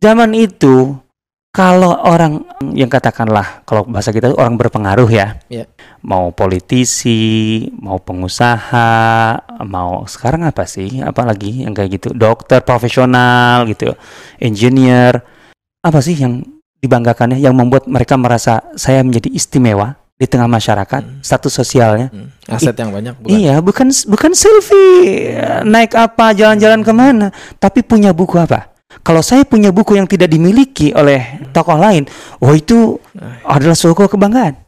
zaman itu kalau orang yang katakanlah kalau bahasa kita itu orang berpengaruh ya, Iya. mau politisi, mau pengusaha, mau sekarang apa sih? Apalagi yang kayak gitu, dokter profesional gitu, engineer, apa sih yang dibanggakannya, yang membuat mereka merasa saya menjadi istimewa di tengah masyarakat, Hmm. status sosialnya? Hmm. Aset yang banyak bukan? Iya, bukan bukan selfie naik apa, jalan-jalan ke mana, tapi punya buku apa? Kalau saya punya buku yang tidak dimiliki oleh tokoh lain, oh itu adalah suatu kebanggaan.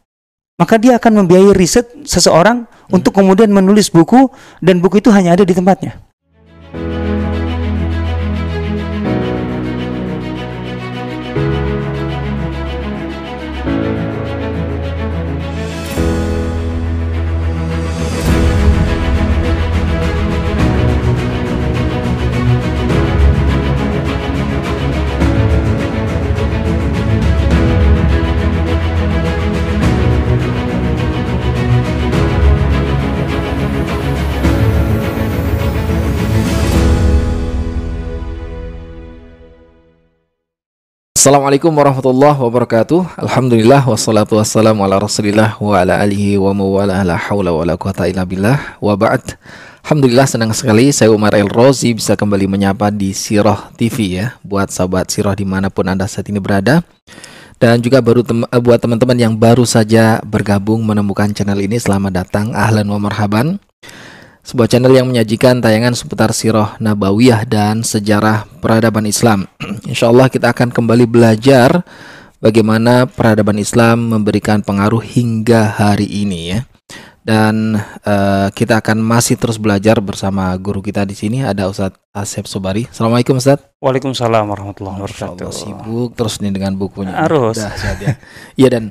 Maka dia akan membiayai riset seseorang untuk kemudian menulis buku dan buku itu hanya ada di tempatnya. Assalamualaikum warahmatullahi wabarakatuh. Alhamdulillah wassalatu wassalamu ala Rasulillah wa ala alihi wa mawala la haula wa la quwata illa billah. Wa ba'd. Alhamdulillah senang sekali saya Umar El Rozi bisa kembali menyapa di Sirah TV ya. Buat sahabat Sirah di mana pun anda saat ini berada. Dan juga baru tem- eh, buat teman-teman yang baru saja bergabung menemukan channel ini selamat datang. Ahlan wa marhaban sebuah channel yang menyajikan tayangan seputar sirah nabawiyah dan sejarah peradaban Islam. Insya Allah kita akan kembali belajar bagaimana peradaban Islam memberikan pengaruh hingga hari ini ya. Dan eh, kita akan masih terus belajar bersama guru kita di sini ada Ustadz Asep Sobari. Assalamualaikum Ustadz. Waalaikumsalam warahmatullahi Allah, wabarakatuh. sibuk terus nih dengan bukunya. Harus. Ya. Iya dan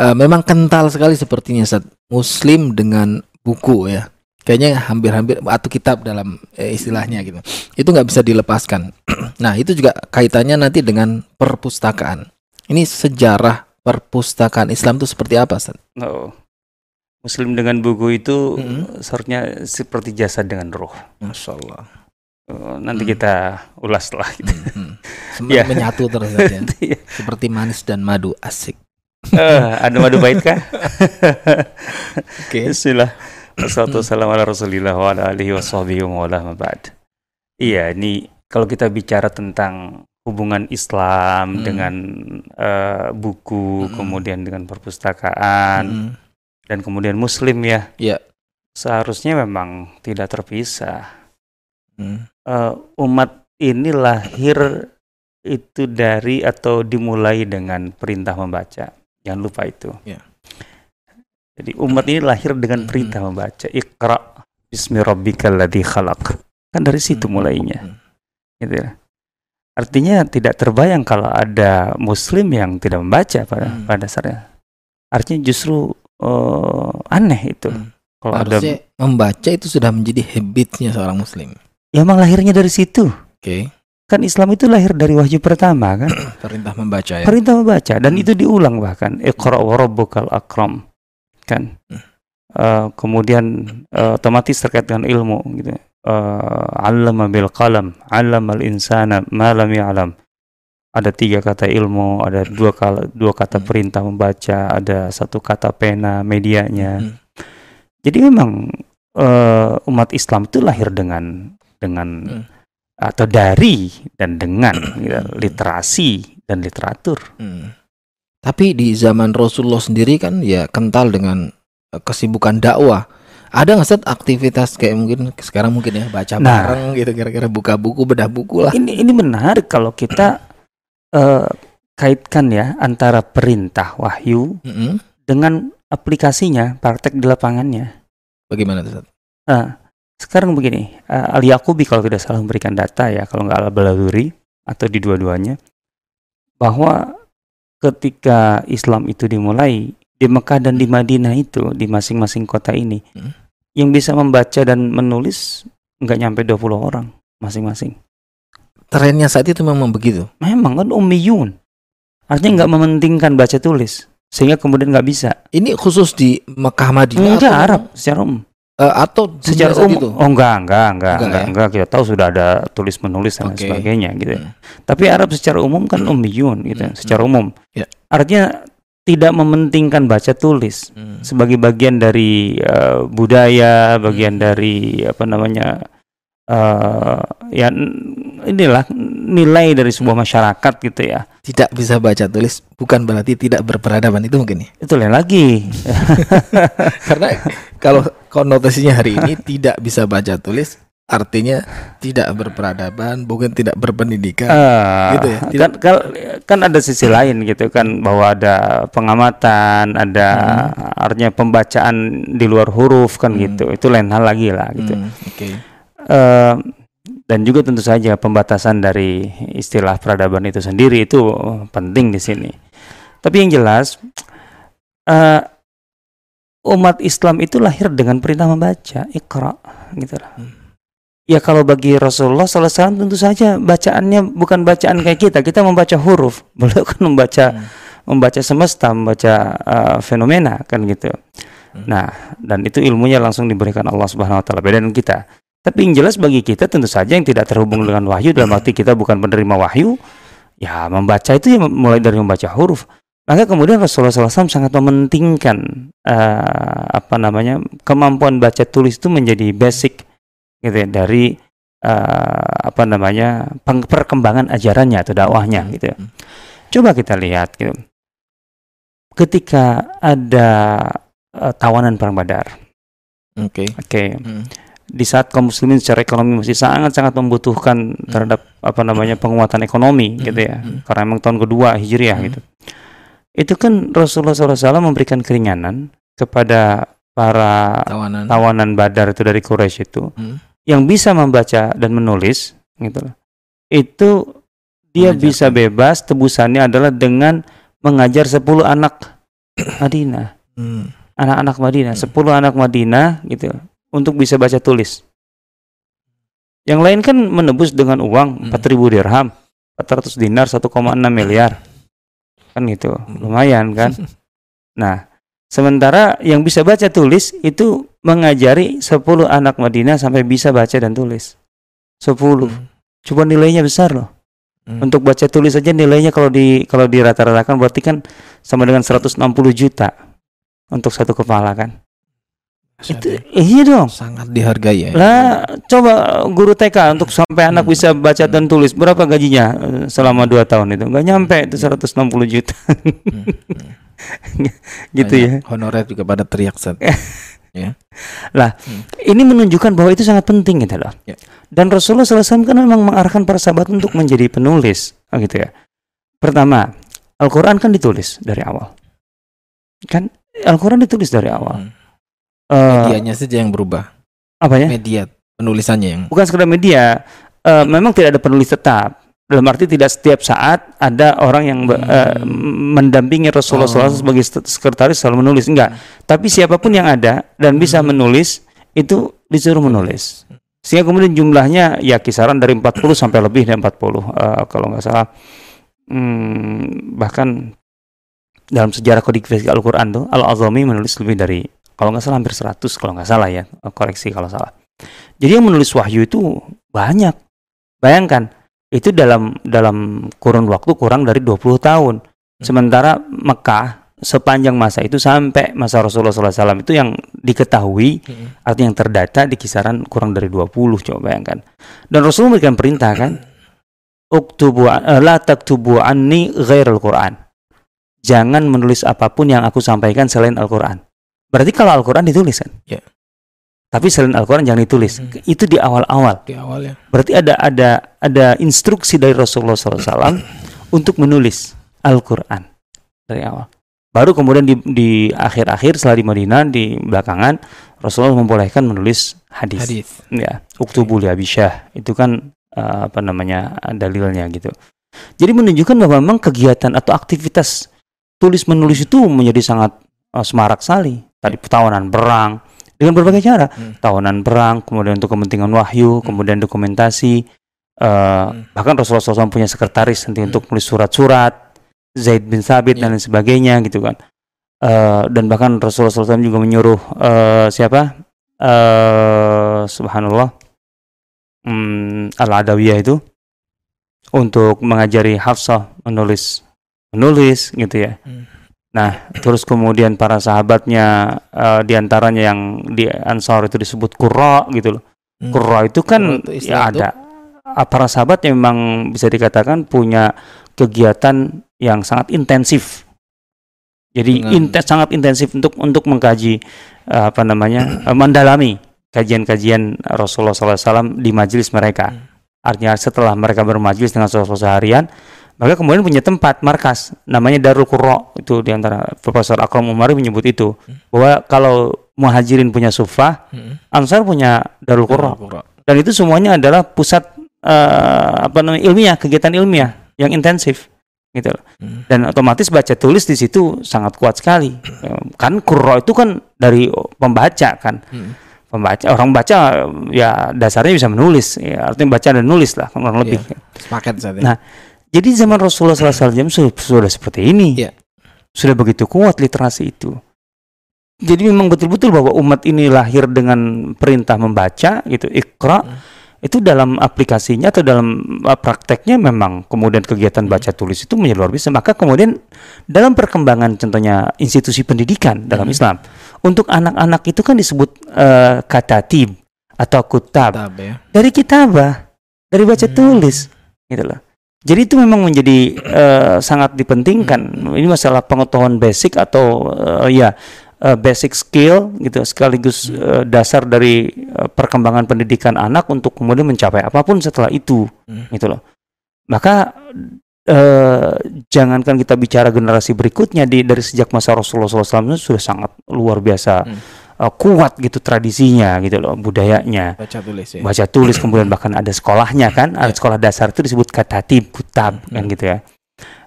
eh, memang kental sekali sepertinya Ustadz. Muslim dengan buku ya. Kayaknya hampir-hampir atau kitab dalam eh, istilahnya gitu. Itu nggak bisa dilepaskan. nah itu juga kaitannya nanti dengan perpustakaan. Ini sejarah perpustakaan Islam itu seperti apa Ustadz? Oh. Muslim dengan buku itu Mm-mm. seharusnya seperti jasad dengan roh. Masya Allah. Oh, nanti Hmm. kita ulas lah. Gitu. Hmm, hmm. Sem- Ya. Menyatu terus ya. Iya. Seperti manis dan madu asik. Eh, ada madu pahit kah? Oke. Bismillah. Wassalatu wassalamu ala rasulillah wa ala alihi wa sahbihi wa ala ma ba'd. Iya, ini kalau kita bicara tentang hubungan Islam Hmm. dengan eh, buku, Hmm. kemudian dengan perpustakaan, Hmm. dan kemudian Muslim ya, Iya. seharusnya memang tidak terpisah. Hmm. Eh, umat ini lahir itu dari atau dimulai dengan perintah membaca. Jangan lupa itu. Ya. Jadi umat ini lahir dengan Mhm. perintah membaca. Iqra bismi rabbikal ladzi khalaq. Kan dari situ Hmm. mulainya, Hmm. gitu ya. Artinya tidak terbayang kalau ada muslim yang tidak membaca pada Hmm. pada dasarnya. Artinya justru eh, aneh itu. Hmm. Kalau ada Harusnya membaca itu sudah menjadi habitnya seorang muslim. ya emang lahirnya dari situ. Oke. Kan Islam itu lahir dari wahyu pertama kan. Perintah membaca ya. perintah membaca dan Hmm. itu diulang bahkan iqra wa rabbukal akram kan. Eh, kemudian eh, otomatis terkait dengan ilmu gitu Eh, 'allama bil qalam 'allamal insana ma lam ya'lam ada tiga kata ilmu ada dua kala, dua kata Hmm. perintah membaca ada satu kata pena medianya Hmm. jadi memang eh, umat Islam itu lahir dengan dengan Hmm. atau dari dan dengan gitu, literasi dan literatur Hmm. Tapi di zaman Rasulullah sendiri kan ya kental dengan eh, kesibukan dakwah. Ada nggak set aktivitas kayak mungkin sekarang mungkin ya baca Nah. bareng gitu kira-kira buka buku bedah buku lah. ini ini menarik kalau kita eh, kaitkan ya antara perintah wahyu Mm-mm. dengan aplikasinya praktek di lapangannya. Bagaimana tuh? Ustaz? Nah, sekarang begini, eh, Al Yaqubi kalau tidak salah memberikan data ya, kalau nggak Al Baladuri atau di dua-duanya, bahwa ketika Islam itu dimulai di Mekah dan di Madinah itu di masing-masing kota ini, Hmm. yang bisa membaca dan menulis nggak nyampe 20 orang masing-masing. Trennya saat itu memang begitu. Memang kan ummiyun. Artinya nggak mementingkan baca tulis. Sehingga kemudian nggak bisa. Ini khusus di Mekah Madinah Enggak Arab secara umum. Eh, atau secara umum itu? oh enggak enggak enggak Enggak enggak, ya? enggak kita tahu sudah ada tulis menulis dan Oke. sebagainya gitu ya. Hmm. tapi Arab secara umum kan ummiyun gitu Hmm. secara umum Ya. artinya tidak mementingkan baca tulis Hmm. sebagai bagian dari eh, budaya bagian dari apa namanya eh ya inilah nilai dari sebuah masyarakat gitu ya Tidak bisa baca tulis bukan berarti tidak berperadaban itu mungkin ya. itu lain lagi Karena kalau konotasinya hari ini tidak bisa baca tulis artinya tidak berperadaban, bukan tidak berpendidikan. Eh, Gitu ya, kan, kan kan ada sisi lain gitu kan bahwa ada pengamatan ada artinya pembacaan di luar huruf kan Hmm. gitu itu lain hal lagi lah gitu Hmm, Oke. Eh, dan juga tentu saja pembatasan dari istilah peradaban itu sendiri itu penting di sini. Tapi yang jelas eh, umat Islam itu lahir dengan perintah membaca, ikra, gitu lah. Hmm. Ya kalau bagi Rasulullah SAW tentu saja bacaannya bukan bacaan kayak kita, kita membaca huruf, beliau kan membaca Hmm. membaca semesta, membaca eh, fenomena kan gitu. Hmm. Nah, dan itu ilmunya langsung diberikan Allah Subhanahu wa taala beda dengan kita. Tapi yang jelas bagi kita tentu saja yang tidak terhubung dengan wahyu dalam arti kita bukan penerima wahyu, ya membaca itu ya mulai dari membaca huruf. Maka kemudian Rasulullah SAW sangat mementingkan eh, apa namanya kemampuan baca tulis itu menjadi basic gitu ya, dari eh, apa namanya perkembangan ajarannya atau dakwahnya Hmm. gitu. ya. Hmm. Coba kita lihat gitu. Ketika ada eh, tawanan perang Badar, Oke. oke, Hmm. Di saat kaum muslimin secara ekonomi masih sangat-sangat membutuhkan terhadap apa namanya penguatan ekonomi gitu ya, Hmm. karena emang tahun kedua hijriah Hmm. gitu. Itu kan Rasulullah SAW memberikan keringanan kepada para Tawanan. tawanan Badar itu dari Quraisy itu Hmm. yang bisa membaca dan menulis gitu loh. Itu dia Mengajarkan. bisa bebas tebusannya adalah dengan mengajar 10 anak Madinah, Hmm. anak-anak Madinah, Hmm. 10 anak Madinah gitu untuk bisa baca tulis. Yang lain kan menebus dengan uang Hmm. 4000 dirham, 400 dinar 1,6 miliar. Kan gitu, Hmm. lumayan kan? Nah, sementara yang bisa baca tulis itu mengajari 10 anak Madinah sampai bisa baca dan tulis. 10. Hmm. Coba nilainya besar loh. Hmm. Untuk baca tulis saja nilainya kalau di kalau dirata-ratakan berarti kan sama dengan 160 juta untuk satu kepala kan. Itu iya dong. sangat dihargai ya. Lah coba guru TK untuk sampai anak Hmm. bisa baca dan tulis berapa gajinya eh, selama 2 tahun itu? Nggak nyampe itu 160 juta Hmm. Hmm. gitu ya. Banyak Honorer juga pada teriak saat. Ini menunjukkan bahwa itu sangat penting gitu loh. Ya. Dan Rasulullah SAW kan memang mengarahkan para sahabat untuk menjadi penulis, oh gitu ya. Pertama, Al-Quran kan ditulis dari awal. Kan Al-Quran ditulis dari awal. Hmm. Eh, Medianya saja yang berubah. apa ya? Media penulisannya yang Bukan sekedar media. eh, memang tidak ada penulis tetap. Dalam arti tidak setiap saat ada orang yang eh, mendampingi Rasulullah Hmm. Oh. SAW sebagai sekretaris selalu menulis. Enggak. Tapi siapa pun yang ada dan bisa Hmm. menulis itu disuruh menulis. Sehingga kemudian jumlahnya ya kisaran dari 40 sampai lebih dari 40 eh, kalau nggak salah. Hmm, bahkan dalam sejarah kodifikasi Al-Qur'an tuh Al-Azami menulis lebih dari kalau nggak salah hampir 100 kalau nggak salah ya. Koreksi kalau salah. Jadi yang menulis wahyu itu banyak. Bayangkan itu dalam dalam kurun waktu kurang dari 20 tahun. Sementara Mekah sepanjang masa itu sampai masa Rasulullah SAW itu yang diketahui Hmm. artinya yang terdata di kisaran kurang dari 20 coba bayangkan. Dan Rasulullah memberikan perintah kan Uktubu eh, la taktubu anni ghairul Quran. Jangan menulis apa pun yang aku sampaikan selain Al-Qur'an. Berarti kalau Al-Qur'an ditulis kan? Ya. Tapi selain Al-Qur'an jangan ditulis. Hmm. Itu di awal-awal. di awal ya. Berarti ada ada ada instruksi dari Rasulullah SAW untuk menulis Al-Quran dari awal. Baru kemudian di, di akhir-akhir setelah di Madinah di belakangan Rasulullah membolehkan menulis hadis. Hadis. Ya, uktubu li Abi Syah. itu kan eh, apa namanya dalilnya gitu. Jadi menunjukkan bahwa memang kegiatan atau aktivitas tulis menulis itu menjadi sangat eh, semarak sekali. Tadi tawanan perang dengan berbagai cara Hmm. tawanan perang, kemudian untuk kepentingan wahyu, kemudian dokumentasi. eh, Bahkan Rasulullah SAW punya sekretaris nanti Hmm. untuk menulis surat-surat, Zaid bin Sabit dan Ya. lain sebagainya gitu kan. Eh, dan bahkan Rasulullah SAW juga menyuruh eh, siapa eh subhanallah hmm, Al-Adawiyah itu untuk mengajari Hafsah menulis menulis gitu ya. Hmm. Nah, terus kemudian para sahabatnya eh, di antaranya yang di Ansar itu disebut Qurra gitu loh. Hmm. Qurra itu kan Qurra itu ya ada ah, para sahabat yang memang bisa dikatakan punya kegiatan yang sangat intensif. Jadi Dengan- inten- sangat intensif untuk untuk mengkaji eh, apa namanya eh, mendalami kajian-kajian Rasulullah SAW di majelis mereka. Hmm. Artinya setelah mereka bermajelis dengan Rasulullah seharian, mereka kemudian punya tempat markas namanya Darul Qurra itu di antara Profesor Akram Umari menyebut itu Hmm. bahwa kalau muhajirin punya sufah, Hmm. Ansar punya Darul Qurra dan itu semuanya adalah pusat eh, apa namanya ilmiah kegiatan ilmiah yang intensif gitu loh. Hmm. dan otomatis baca tulis di situ sangat kuat sekali kan Qurra itu kan dari pembaca kan Hmm. pembaca orang baca ya dasarnya bisa menulis ya artinya baca dan nulis lah kurang lebih Sepakat saya. Nah, jadi zaman Rasulullah SAW sudah, sudah seperti ini. Iya. Sudah begitu kuat literasi itu. Jadi memang betul-betul bahwa umat ini lahir dengan perintah membaca gitu, ikra. Hmm. Itu dalam aplikasinya atau dalam uh, prakteknya memang kemudian kegiatan baca tulis itu menjadi luar biasa. Maka kemudian dalam perkembangan contohnya institusi pendidikan dalam Hmm. Islam, untuk anak-anak itu kan disebut uh, katatib atau kutab Tab ya. dari kitabah, dari baca Hmm. tulis, gitu loh. Jadi itu memang menjadi eh, sangat dipentingkan. Hmm. Ini masalah pengetahuan basic atau eh, ya eh, basic skill gitu, sekaligus Hmm. eh, dasar dari eh, perkembangan pendidikan anak untuk kemudian mencapai apa pun setelah itu, Hmm. gitu loh. Maka eh, jangankan kita bicara generasi berikutnya di dari sejak masa Rasulullah SAW sudah sangat luar biasa Hmm. Eh, kuat gitu tradisinya gitu loh budayanya Baca tulis ya. baca tulis kemudian bahkan ada sekolahnya kan ada Ya. sekolah dasar itu disebut katatib kutab Hmm, kan hmm. gitu ya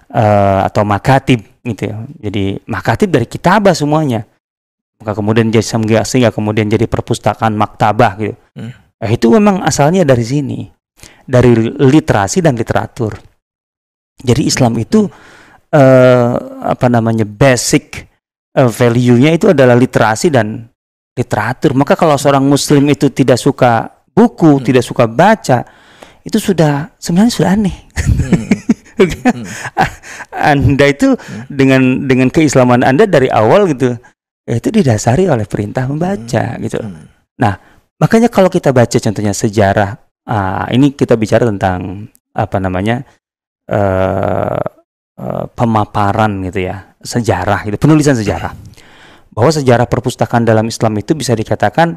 Eh, atau makatib gitu ya jadi makatib dari kitabah semuanya maka kemudian jadi sehingga, kemudian jadi perpustakaan maktabah gitu Hmm. Eh, itu memang asalnya dari sini dari literasi dan literatur jadi Islam itu eh, apa namanya basic eh, value-nya itu adalah literasi dan literatur. Maka kalau seorang muslim itu tidak suka buku, Hmm. tidak suka baca, itu sudah sebenarnya sudah aneh. Hmm. Hmm. anda itu dengan dengan keislaman Anda dari awal gitu, ya itu didasari oleh perintah membaca gitu. Hmm. Makanya kalau kita baca contohnya sejarah, ah, ini kita bicara tentang apa namanya eh, eh, pemaparan gitu ya, sejarah gitu, penulisan sejarah. Bahwa sejarah perpustakaan dalam Islam itu bisa dikatakan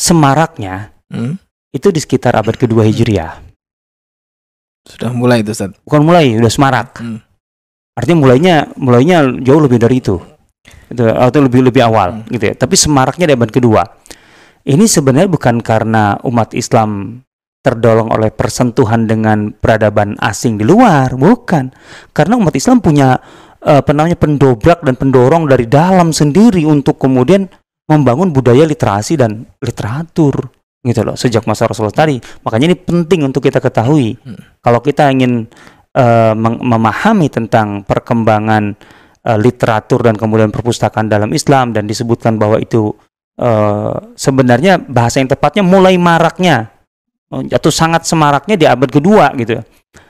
semaraknya Hmm. itu di sekitar abad kedua Hijriah. Sudah mulai itu Ustaz. Bukan mulai, udah semarak. Hmm. Artinya mulainya mulainya jauh lebih dari itu. Itu atau lebih lebih awal Hmm. gitu ya. Tapi semaraknya di abad kedua. Ini sebenarnya bukan karena umat Islam terdolong oleh persentuhan dengan peradaban asing di luar, bukan. Karena umat Islam punya apa namanya pendobrak dan pendorong dari dalam sendiri untuk kemudian membangun budaya literasi dan literatur gitu loh sejak masa Rasulullah tadi. Makanya ini penting untuk kita ketahui. Hmm. Kalau kita ingin eh, meng- memahami tentang perkembangan eh, literatur dan kemudian perpustakaan dalam Islam dan disebutkan bahwa itu eh, sebenarnya bahasa yang tepatnya mulai maraknya eh, atau sangat semaraknya di abad kedua gitu.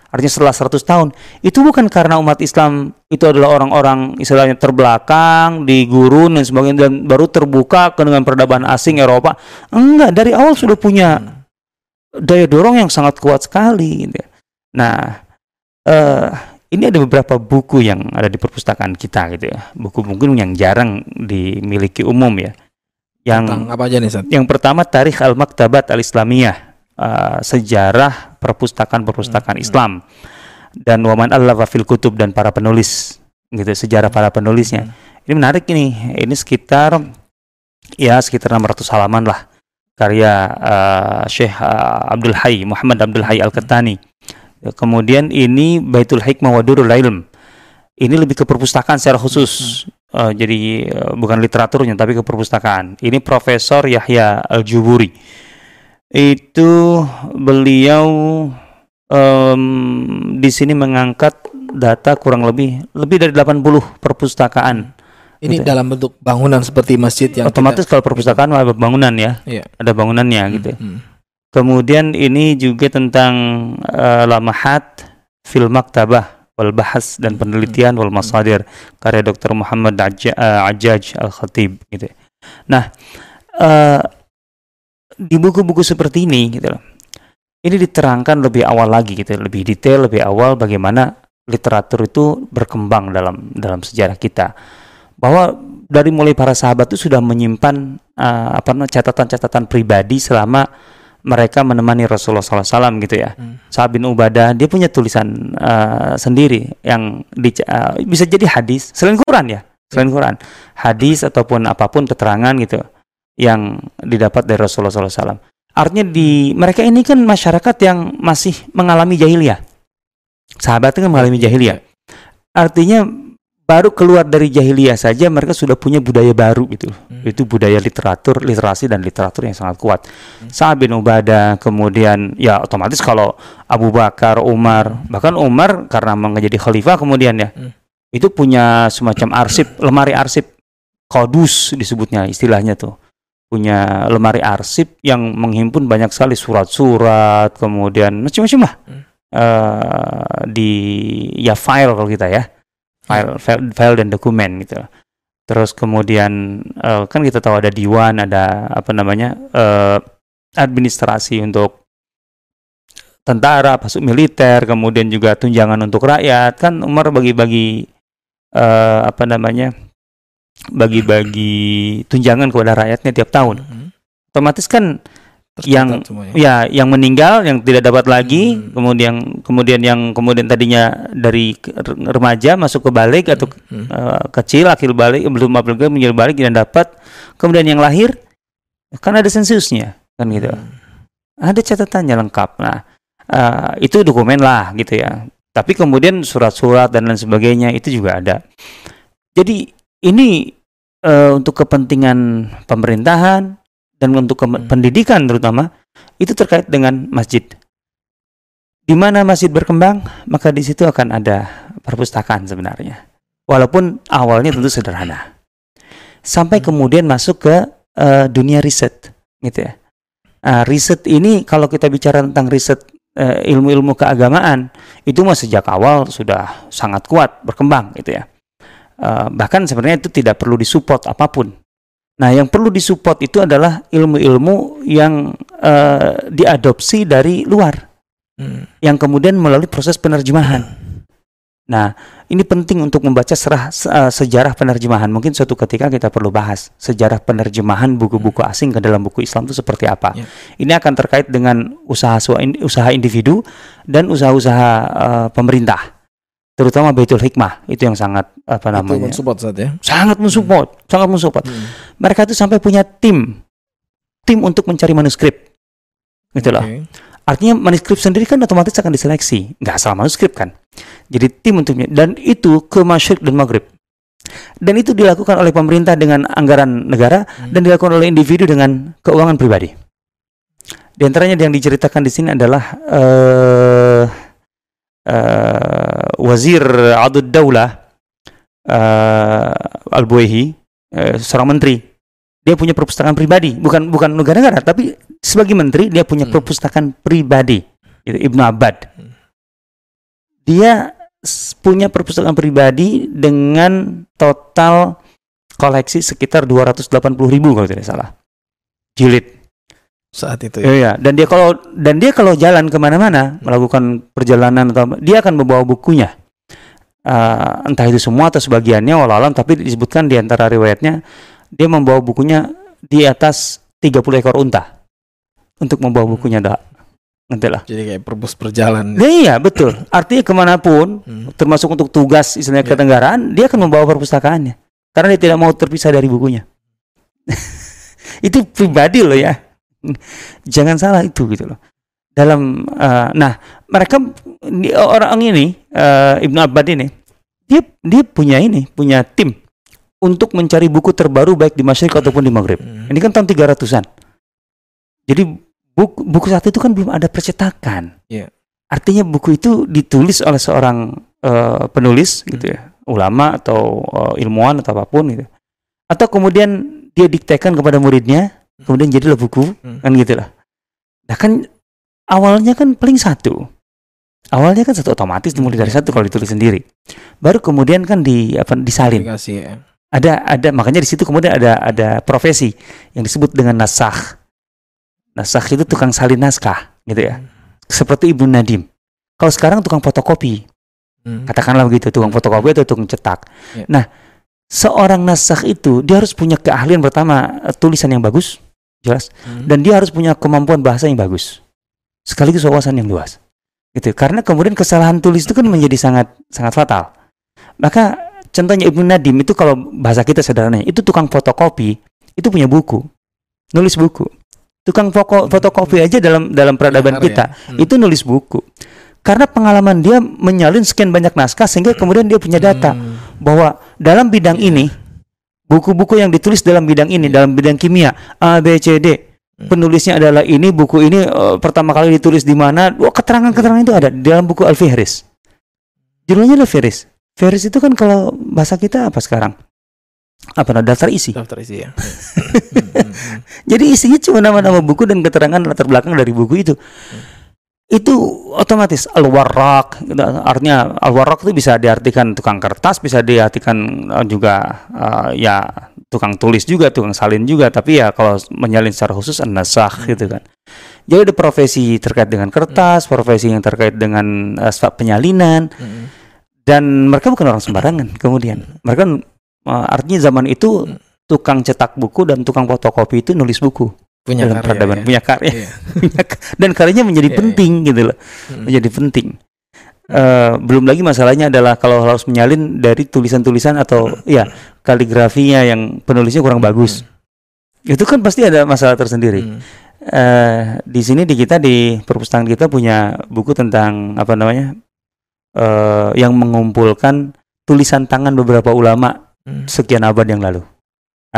Artinya setelah 100 tahun. Itu bukan karena umat Islam itu adalah orang-orang istilahnya terbelakang, di gurun dan sebagainya dan baru terbuka dengan peradaban asing Eropa. Enggak, dari awal sudah punya daya dorong yang sangat kuat sekali. Gitu. Nah, eh ini ada beberapa buku yang ada di perpustakaan kita gitu ya. Buku mungkin yang jarang dimiliki umum ya. Yang Tentang apa aja nih yang pertama Tarikh Al-Maktabat Al-Islamiyah, eh, sejarah perpustakaan-perpustakaan Hmm, hmm. Islam dan Waman Allah fil Kutub dan para penulis gitu, sejarah para penulisnya. Ini menarik ini. Ini sekitar ya sekitar 600 halaman lah karya eh, Syekh eh, Abdul Hayy Muhammad Abdul Hayy Al-Kettani. Kemudian ini Baitul Hikmah wa Durul Ilm. Ini lebih ke perpustakaan secara khusus. Eh, jadi eh, bukan literaturnya tapi ke perpustakaan. Ini Profesor Yahya Al-Juburi. Itu beliau em, di sini mengangkat data kurang lebih lebih dari 80 perpustakaan Ini Gitu. dalam bentuk bangunan seperti masjid yang Otomatis kalau perpustakaan ada bangunan ya, Iya. ada bangunannya gitu. Hmm. Kemudian ini juga tentang eh, lamahat fil maktabah wal bahas dan penelitian wal masadir karya Dr. Muhammad eh, Ajaj Al Khatib gitu. Nah, eh, di buku-buku seperti ini gitu loh. Ini diterangkan lebih awal lagi gitu, lebih detail, lebih awal bagaimana literatur itu berkembang dalam dalam sejarah kita. Bahwa dari mulai para sahabat itu sudah menyimpan eh, apa namanya catatan-catatan pribadi selama mereka menemani Rasulullah SAW gitu ya. Hmm. Sa'ad bin Ubadah dia punya tulisan eh, sendiri yang di, eh, bisa jadi hadis selain Quran ya, selain Quran, hadis ataupun apa pun keterangan gitu yang didapat dari Rasulullah SAW. Artinya di mereka ini kan masyarakat yang masih mengalami jahiliyah. Sahabat itu kan mengalami jahiliyah. Artinya baru keluar dari jahiliyah saja mereka sudah punya budaya baru gitu. Hmm. Itu budaya literatur, literasi dan literatur yang sangat kuat. Hmm. Sa'ad bin Ubadah, kemudian ya otomatis kalau Abu Bakar, Umar, bahkan Umar karena menjadi khalifah kemudian ya. Hmm. Itu punya semacam arsip, lemari arsip kodus disebutnya istilahnya tuh. Punya lemari arsip yang menghimpun banyak sekali surat-surat, kemudian macam-macam lah. Hmm. Eh, di ya file kalau kita ya. File, file, file dan dokumen gitu. Terus kemudian eh, kan kita tahu ada diwan, ada apa namanya eh, administrasi untuk tentara, masuk militer, kemudian juga tunjangan untuk rakyat. Kan Umar bagi-bagi eh, apa namanya bagi-bagi tunjangan kepada rakyatnya tiap tahun. Hmm. Otomatis kan Tercatat Yang- semuanya. ya yang meninggal yang tidak dapat lagi Hmm. kemudian kemudian yang kemudian tadinya dari remaja masuk ke balik atau Hmm. eh, kecil akhir balik belum apalagi menjadi balik dan dapat kemudian yang lahir kan ada sensusnya kan gitu Hmm. ada catatannya lengkap nah eh, itu dokumen lah gitu ya tapi kemudian surat-surat dan lain sebagainya itu juga ada jadi ini eh, untuk kepentingan pemerintahan dan untuk Hmm. pendidikan terutama itu terkait dengan masjid di mana masjid berkembang maka di situ akan ada perpustakaan sebenarnya walaupun awalnya tentu sederhana sampai kemudian masuk ke eh, dunia riset gitu ya Nah, riset ini kalau kita bicara tentang riset eh, ilmu-ilmu keagamaan itu mah sejak awal sudah sangat kuat berkembang gitu ya. Eh, bahkan sebenarnya itu tidak perlu disupport apa pun. Nah, yang perlu disupport itu adalah ilmu-ilmu yang eh, diadopsi dari luar Hmm. yang kemudian melalui proses penerjemahan. Nah, ini penting untuk membaca serah, se- eh, sejarah penerjemahan. Mungkin suatu ketika kita perlu bahas sejarah penerjemahan buku-buku asing ke dalam buku Islam itu seperti apa. Ya. Ini akan terkait dengan usaha usaha individu dan usaha-usaha eh, pemerintah, terutama Baitul Hikmah itu yang sangat apa Itu namanya mensupport saat ya. sangat mensupport, sangat mensupport. Hmm. Mereka itu sampai punya tim, tim untuk mencari manuskrip, gitu loh. Oke. Artinya manuskrip sendiri kan otomatis akan diseleksi, nggak salah manuskrip kan. Jadi tim untuknya dan itu ke Masyrik dan Maghrib. Dan itu dilakukan oleh pemerintah dengan anggaran negara Hmm. dan dilakukan oleh individu dengan keuangan pribadi. Di antaranya yang diceritakan di sini adalah eh, Wazir Adud Daulah eh, Al-Buehi, eh, seorang menteri. Dia punya perpustakaan pribadi, bukan bukan negara-negara, tapi sebagai menteri dia punya Hmm. perpustakaan pribadi. Itu Ibnu Abbad. Hmm. Dia punya perpustakaan pribadi dengan total koleksi sekitar 280 ribu kalau tidak salah. Jilid. Saat itu ya. Iya, iya. Dan dia kalau dan dia kalau jalan ke mana-mana melakukan perjalanan atau dia akan membawa bukunya. Eh, entah itu semua atau sebagiannya walau alam tapi disebutkan di antara riwayatnya dia membawa bukunya di atas 30 ekor unta untuk membawa bukunya dah. Nanti lah. Jadi kayak perbus berjalan. Nah, iya betul. Artinya ke mana pun, Hmm. termasuk untuk tugas istilahnya Iya. ketenggaraan, dia akan membawa perpustakaannya karena dia tidak mau terpisah dari bukunya. itu pribadi loh ya. Jangan salah itu gitu loh. Dalam, eh, nah mereka orang ini eh, Ibnu Abbad ini, dia dia punya ini, punya tim untuk mencari buku terbaru baik di Masyrik ataupun di Maghrib. Hmm. Ini kan tahun 300-an. Jadi buku, buku saat itu kan belum ada percetakan. Iya. Artinya buku itu ditulis oleh seorang eh, penulis gitu ya, ulama atau uh, ilmuwan atau apa pun gitu. Atau kemudian dia diktekan kepada muridnya, kemudian jadilah buku, Hmm. kan gitu lah. Nah kan awalnya kan paling satu. Awalnya kan satu otomatis dimulai dari Iya. satu kalau ditulis sendiri. Baru kemudian kan di apa disalin. Aplikasi ya. Ada ada makanya di situ kemudian ada ada profesi yang disebut dengan nasakh. Nasakh itu tukang salin naskah, gitu ya. Seperti Ibnu Nadim. Kalau sekarang tukang fotokopi, Hmm. katakanlah begitu, tukang fotokopi atau tukang cetak. Ya. Nah, seorang nasakh itu dia harus punya keahlian pertama eh, tulisan yang bagus, jelas, Hmm. dan dia harus punya kemampuan bahasa yang bagus, sekaligus wawasan yang luas. Gitu. Karena kemudian kesalahan tulis itu kan menjadi sangat sangat fatal. Maka contohnya Ibnu Nadim itu kalau bahasa kita sederhananya itu tukang fotokopi itu punya buku, nulis buku. Tukang foko- fotokopi aja dalam dalam peradaban ya. kita Hmm. itu nulis buku. Karena pengalaman dia menyalin sekian banyak naskah sehingga kemudian dia punya data Hmm. bahwa dalam bidang Iya. ini buku-buku yang ditulis dalam bidang ini dalam bidang kimia A B C D Hmm. penulisnya adalah ini buku ini eh, pertama kali ditulis di mana wah keterangan-keterangan itu ada di dalam buku Al Fihris judulnya Al Fihris Fihris itu kan kalau bahasa kita apa sekarang apa nah, daftar isi Daftar isi ya. Hmm, hmm, hmm. jadi isinya cuma nama-nama buku dan keterangan latar belakang dari buku itu. Itu otomatis al-warraq gitu. artinya al-warraq itu bisa diartikan tukang kertas, bisa diartikan eh, juga eh, ya tukang tulis juga, tukang salin juga, tapi ya kalau menyalin secara khusus an-nasakh gitu kan. Jadi ada profesi terkait dengan kertas, profesi yang terkait dengan sebab penyalinan Hmm. dan mereka bukan orang sembarangan kemudian. Mereka eh, artinya zaman itu Hmm. tukang cetak buku dan tukang fotokopi itu nulis buku Punya dalam karya. peradaban ya. punya karya Iya. dan karyanya menjadi Iya, iya. penting gitu loh Hmm. menjadi penting Eh, belum lagi masalahnya adalah kalau harus menyalin dari tulisan-tulisan atau ya kaligrafinya yang penulisnya kurang bagus itu kan pasti ada masalah tersendiri Hmm. Eh, di sini di kita di perpustakaan kita punya buku tentang apa namanya eh, yang mengumpulkan tulisan tangan beberapa ulama Hmm. sekian abad yang lalu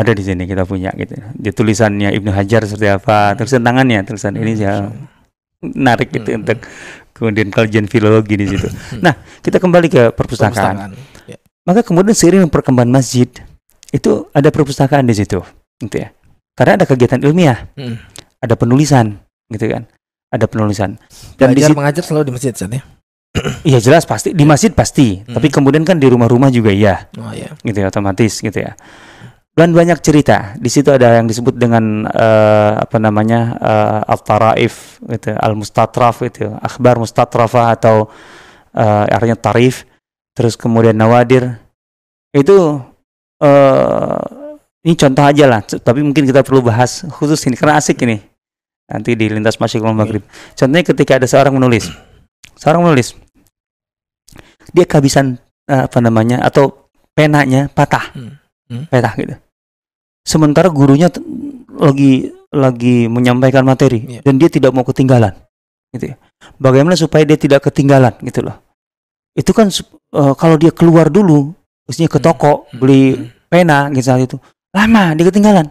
ada di sini kita punya gitu di tulisannya Ibnu Hajar seperti apa tulisan tangannya tulisan ini ya menarik gitu Hmm. untuk kemudian kajian filologi di situ. Hmm. Nah, kita kembali ke perpustakaan. Perpustakaan. Ya. Maka kemudian seiring perkembangan masjid itu ada perpustakaan di situ, gitu ya. Karena ada kegiatan ilmiah, Hmm. ada penulisan, gitu kan. Ada penulisan. Dan di Belajar situ, mengajar selalu di masjid Ustaz, ya. iya jelas pasti di masjid pasti, Hmm. tapi kemudian kan di rumah-rumah juga iya, Oh ya. gitu ya otomatis gitu ya. Dan banyak cerita. Di situ ada yang disebut dengan eh, apa namanya eh, al-taraif, gitu, al-mustatraf itu, akhbar mustatrafah atau eh, artinya tarif. Terus kemudian nawadir. Itu eh ini contoh aja lah, tapi mungkin kita perlu bahas khusus ini karena asik ini. Nanti di lintas masjid maghrib. Contohnya ketika ada seorang menulis, seorang menulis, dia kehabisan eh, apa namanya atau penanya patah, Hmm. Hmm. patah gitu. Sementara gurunya lagi lagi menyampaikan materi Iya. dan dia tidak mau ketinggalan, gitu ya. Bagaimana supaya dia tidak ketinggalan gitu loh? Itu kan eh, kalau dia keluar dulu, maksudnya ke Hmm. toko beli Hmm. pena gitu saat itu, lama dia ketinggalan.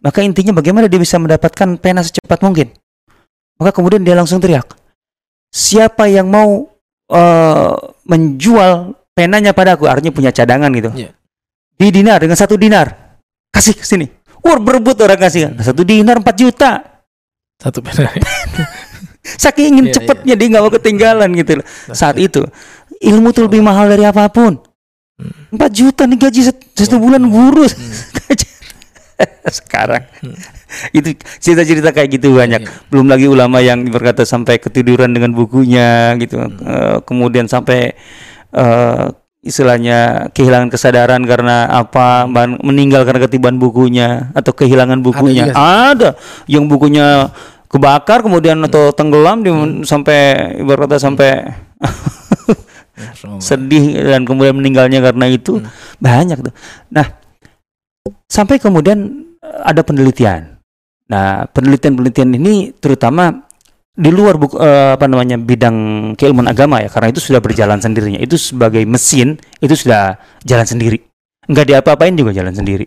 Maka intinya bagaimana dia bisa mendapatkan pena secepat mungkin? Maka kemudian dia langsung teriak, siapa yang mau eh, menjual penanya padaku, artinya punya cadangan gitu, Iya. di dinar dengan satu dinar, kasih ke sini. Wah berebut orang kasih satu dinar 4 juta. Satu pena. Saking ingin Iya, cepetnya dia nggak mau ketinggalan gitu loh. Nah, Saat itu ilmu tuh lebih mahal dari apa pun. Hmm. 4 juta nih gaji satu bulan guru sekarang Hmm. itu cerita-cerita kayak gitu banyak Iya. belum lagi ulama yang berkata sampai ketiduran dengan bukunya gitu Hmm. Eh, kemudian sampai eh, istilahnya kehilangan kesadaran karena apa meninggal karena ketiban bukunya atau kehilangan bukunya juga ada, yang bukunya kebakar kemudian atau tenggelam dia sampai ibarat kata sampai Allah. sedih dan kemudian meninggalnya karena itu Hmm. banyak tuh. Nah, sampai kemudian eh, ada penelitian. Nah, penelitian-penelitian ini terutama di luar buku, eh, apa namanya bidang keilmuan agama ya, karena itu sudah berjalan sendirinya. Itu sebagai mesin itu sudah jalan sendiri. Enggak diapa-apain juga jalan sendiri.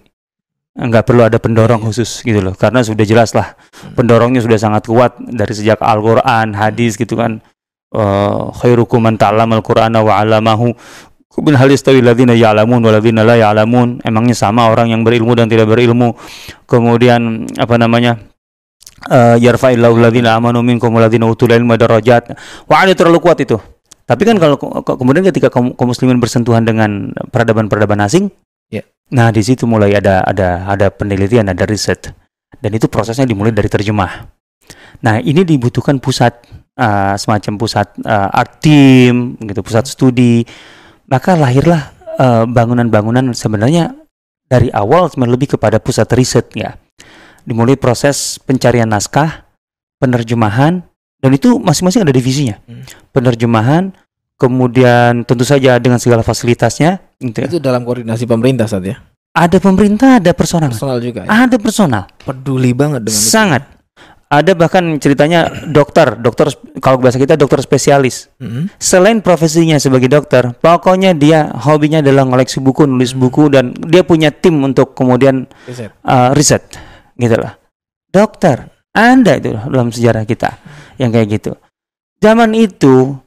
Enggak perlu ada pendorong Iya. khusus gitu loh, karena sudah jelas lah pendorongnya sudah sangat kuat dari sejak Al-Qur'an, hadis gitu kan. Eh, khairukum man ta'allama al-Qur'ana wa 'allamahu Kemudian hal yastawi alladziina ya'lamun wal ladziina la ya'lamun. Emangnya sama orang yang berilmu dan tidak berilmu. Kemudian apa namanya? Uh, yarfa'illahu alladziina amanu minkum wal ladziina utul ilma darajat. Wah, ini terlalu kuat itu. Tapi kan kalau ke- kemudian ketika kaum, kaum muslimin bersentuhan dengan peradaban-peradaban asing, Ya. nah di situ mulai ada ada ada penelitian, ada riset. Dan itu prosesnya dimulai dari terjemah. Nah, ini dibutuhkan pusat uh, semacam pusat uh, art team gitu, pusat studi. Maka lahirlah uh, bangunan-bangunan sebenarnya dari awal lebih kepada pusat riset ya. Dimulai proses pencarian naskah, penerjemahan dan itu masing-masing ada divisinya. Hmm. Penerjemahan, kemudian tentu saja dengan segala fasilitasnya gitu ya. Itu dalam koordinasi pemerintah saat ya. Ada pemerintah, ada personal. Personal juga ya. Ada personal. Peduli banget dengan itu. Sangat. Ada bahkan ceritanya dokter, dokter kalau bahasa kita dokter spesialis. Mm-mm. Selain profesinya sebagai dokter, pokoknya dia hobinya adalah ngoleksi buku, nulis buku dan dia punya tim untuk kemudian Riset. uh, riset gitu lah. Dokter, ada itu dalam sejarah kita yang kayak gitu. Zaman itu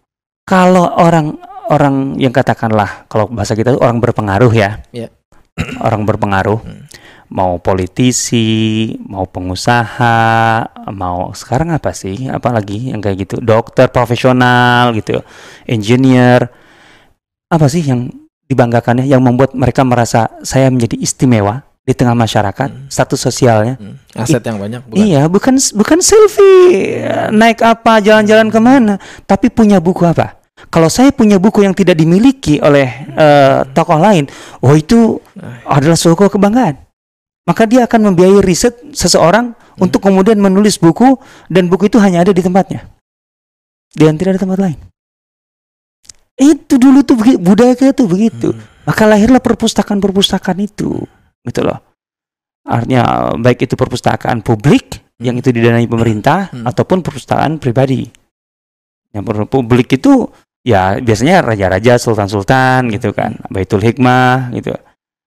kalau orang orang yang katakanlah kalau bahasa kita itu orang berpengaruh ya. Iya. orang berpengaruh Hmm. mau politisi, mau pengusaha, mau sekarang apa sih? Apalagi yang kayak gitu, dokter profesional gitu, engineer. Apa sih yang dibanggakannya yang membuat mereka merasa saya menjadi istimewa di tengah masyarakat, Hmm. status sosialnya? Hmm. Aset yang banyak bukan. Iya, bukan bukan selfie naik apa, jalan-jalan ke mana, tapi punya buku apa? Kalau saya punya buku yang tidak dimiliki oleh eh, tokoh lain, oh itu adalah suatu kebanggaan. Maka dia akan membiayai riset seseorang untuk kemudian menulis buku dan buku itu hanya ada di tempatnya. Dan tidak ada tempat lain. Itu dulu tuh begitu, budaya kita tuh begitu. Hmm. Maka lahirlah perpustakaan-perpustakaan itu, gitu loh. Artinya baik itu perpustakaan publik yang itu didanai pemerintah Hmm. ataupun perpustakaan pribadi. Yang publik itu ya biasanya raja-raja, sultan-sultan gitu kan, Baitul Hikmah gitu.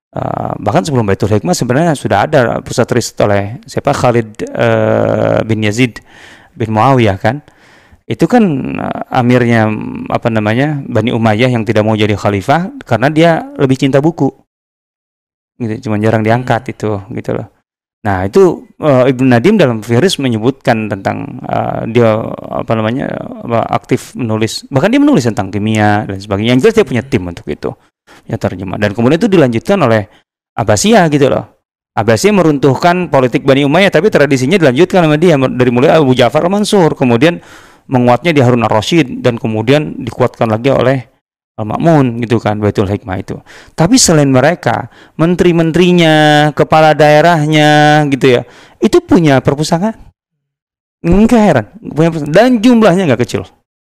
Eh, bahkan sebelum Baitul Hikmah sebenarnya sudah ada pusat riset oleh siapa Khalid eh, bin Yazid bin Muawiyah kan. Itu kan eh, amirnya apa namanya Bani Umayyah yang tidak mau jadi khalifah karena dia lebih cinta buku. Gitu, cuma jarang diangkat itu gitu loh. Nah, itu eh, Ibnu Nadim dalam Firis menyebutkan tentang eh, dia apa namanya aktif menulis bahkan dia menulis tentang kimia dan sebagainya. Yang jelas dia punya tim untuk itu. Ya terjemah dan kemudian itu dilanjutkan oleh Abbasiyah gitu loh. Abbasiyah meruntuhkan politik Bani Umayyah tapi tradisinya dilanjutkan sama dia dari mulai Abu Ja'far al-Mansur kemudian menguatnya di Harun ar-Rasyid dan kemudian dikuatkan lagi oleh Al-Ma'mun gitu kan Baitul Hikmah itu. Tapi selain mereka, menteri-menterinya, kepala daerahnya gitu ya, itu punya perpustakaan. Enggak heran, punya perpustakaan. dan jumlahnya nggak kecil.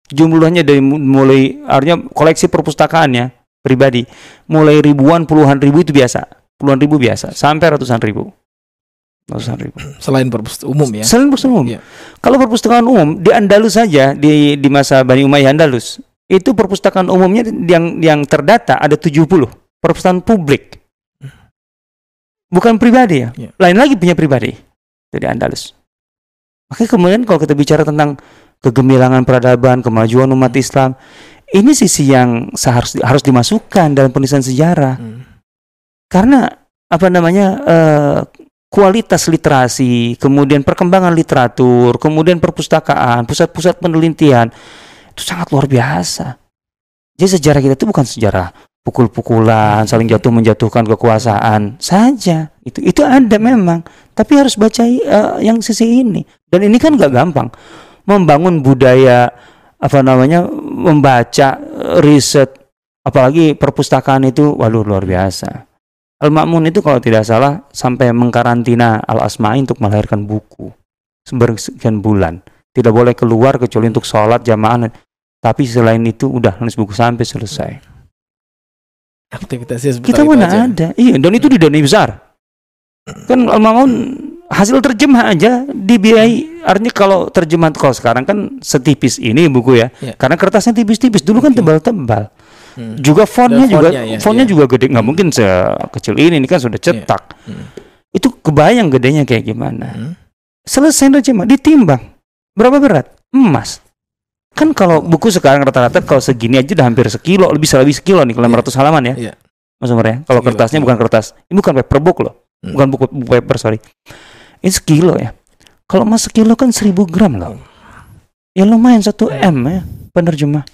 Jumlahnya dari mu- mulai artinya koleksi perpustakaannya pribadi mulai ribuan puluhan ribu itu biasa, puluhan ribu biasa sampai ratusan ribu. Ratusan ribu. Selain perpustakaan umum ya. Selain perpustakaan umum. Iya. Kalau perpustakaan umum di Andalus saja di di masa Bani Umayyah Andalus itu perpustakaan umumnya yang yang terdata ada 70 perpustakaan publik. Bukan pribadi ya. Iya. Lain lagi punya pribadi. Di Andalus. Makanya kemudian kalau kita bicara tentang kegemilangan peradaban, kemajuan umat Islam, ini sisi yang seharus harus dimasukkan dalam penulisan sejarah Hmm. karena apa namanya eh, kualitas literasi, kemudian perkembangan literatur, kemudian perpustakaan, pusat-pusat penelitian itu sangat luar biasa. Jadi sejarah kita itu bukan sejarah pukul-pukulan, saling jatuh menjatuhkan kekuasaan saja. Itu itu ada memang, tapi harus baca eh, yang sisi ini. Dan ini kan gak gampang membangun budaya apa namanya membaca eh, riset apalagi perpustakaan itu waduh luar biasa. Al-Ma'mun itu kalau tidak salah sampai mengkarantina Al-Asma'i untuk melahirkan buku sekian bulan. Tidak boleh keluar kecuali untuk sholat jamaah. Tapi selain itu udah nulis buku sampai selesai. Aktivitasnya Kita mana aja. ada. Iya, dan itu didanai besar. Kan Al-Ma'mun hasil terjemah aja dibiayai. Artinya kalau terjemahan kalau sekarang kan setipis ini buku ya. Iya. Karena kertasnya tipis-tipis. Dulu kan tebal-tebal. Hmm. Juga fontnya juga ya, fontnya iya. juga gede. nggak mungkin sekecil ini. Ini kan sudah cetak. Hmm. Itu kebayang gedenya kayak gimana. Hmm. Selesai terjemah, ditimbang. Berapa berat? Emas. Kan kalau buku sekarang rata-rata kalau segini aja udah hampir sekilo, lebih lebih sekilo nih kalau Iya. 500 halaman ya. Iya. Mas Umar ya. Kalau kertasnya bukan kertas. Ini bukan paperbook loh. Hmm. Bukan buku, buku paper, sorry. Ini sekilo ya. Kalau emas sekilo kan 1000 gram loh. Ya lumayan 1 M ya penerjemah.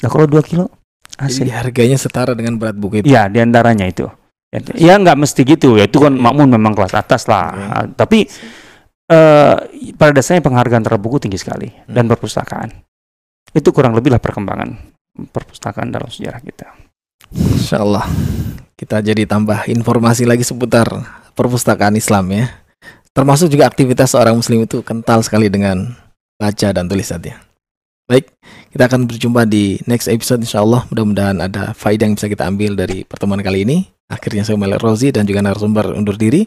Nah kalau 2 kilo Jadi asik. harganya setara dengan berat buku itu. Ya di antaranya itu. Ya, Ya nggak mesti gitu ya. Itu kan makmun memang kelas atas lah. Oke. Ah, Tapi eh pada dasarnya penghargaan terhadap buku tinggi sekali dan Hmm. perpustakaan. Itu kurang lebih lah perkembangan perpustakaan dalam sejarah kita. Insya Allah kita jadi tambah informasi lagi seputar perpustakaan Islam ya. Termasuk juga aktivitas seorang muslim itu kental sekali dengan baca dan tulisannya. Baik, kita akan berjumpa di next episode insya Allah. Mudah-mudahan ada faedah yang bisa kita ambil dari pertemuan kali ini. Akhirnya saya Malik Rozi dan juga narasumber undur diri.